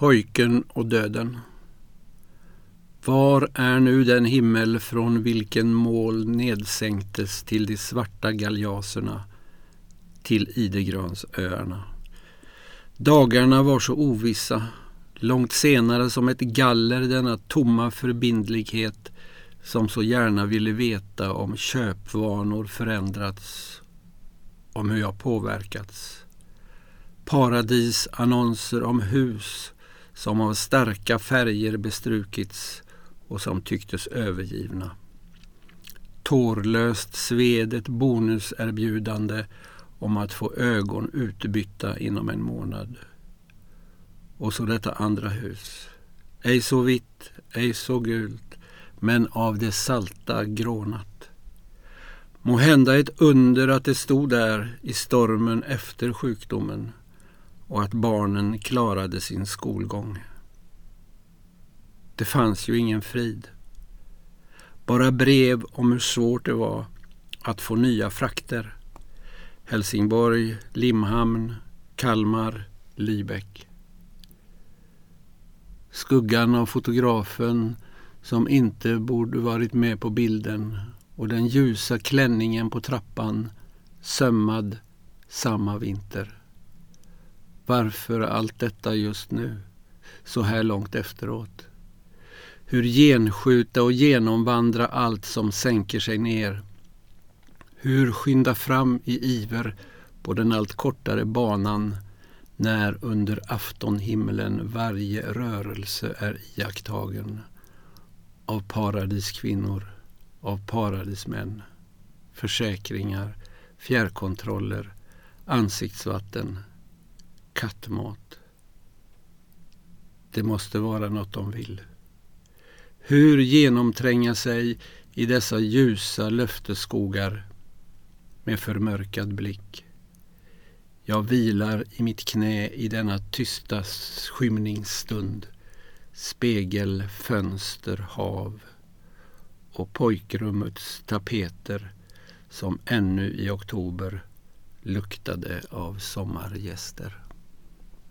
Pojken och döden. Var är nu den himmel från vilken mål nedsänktes till de svarta galjaserna, till Idegransöarna? Dagarna var så ovissa, långt senare som ett galler denna tomma förbindlighet som så gärna ville veta om köpvanor förändrats, om hur jag påverkats. Paradisannonser om hus som av starka färger bestrukits och som tycktes övergivna. Tårlöst sved ett bonuserbjudande om att få ögon utbytta inom en månad. Och så detta andra hus. Ej så vitt, ej så gult, men av det salta grånat. Må hända ett under att det stod där i stormen efter sjukdomen och att barnen klarade sin skolgång. Det fanns ju ingen frid. Bara brev om hur svårt det var att få nya frakter. Helsingborg, Limhamn, Kalmar, Lübeck. Skuggan av fotografen som inte borde varit med på bilden och den ljusa klänningen på trappan sömmad samma vinter. Varför allt detta just nu, så här långt efteråt? Hur genskjuta och genomvandra allt som sänker sig ner? Hur skynda fram i iver på den allt kortare banan när under aftonhimlen varje rörelse är iakttagen av paradiskvinnor, av paradismän, försäkringar, fjärrkontroller, ansiktsvatten, kattmat. Det måste vara något de vill. Hur genomtränga sig i dessa ljusa löftesskogar med förmörkad blick. Jag vilar i mitt knä i denna tysta skymningsstund. Spegel, fönster, hav och pojkrummets tapeter som ännu i oktober luktade av sommargäster.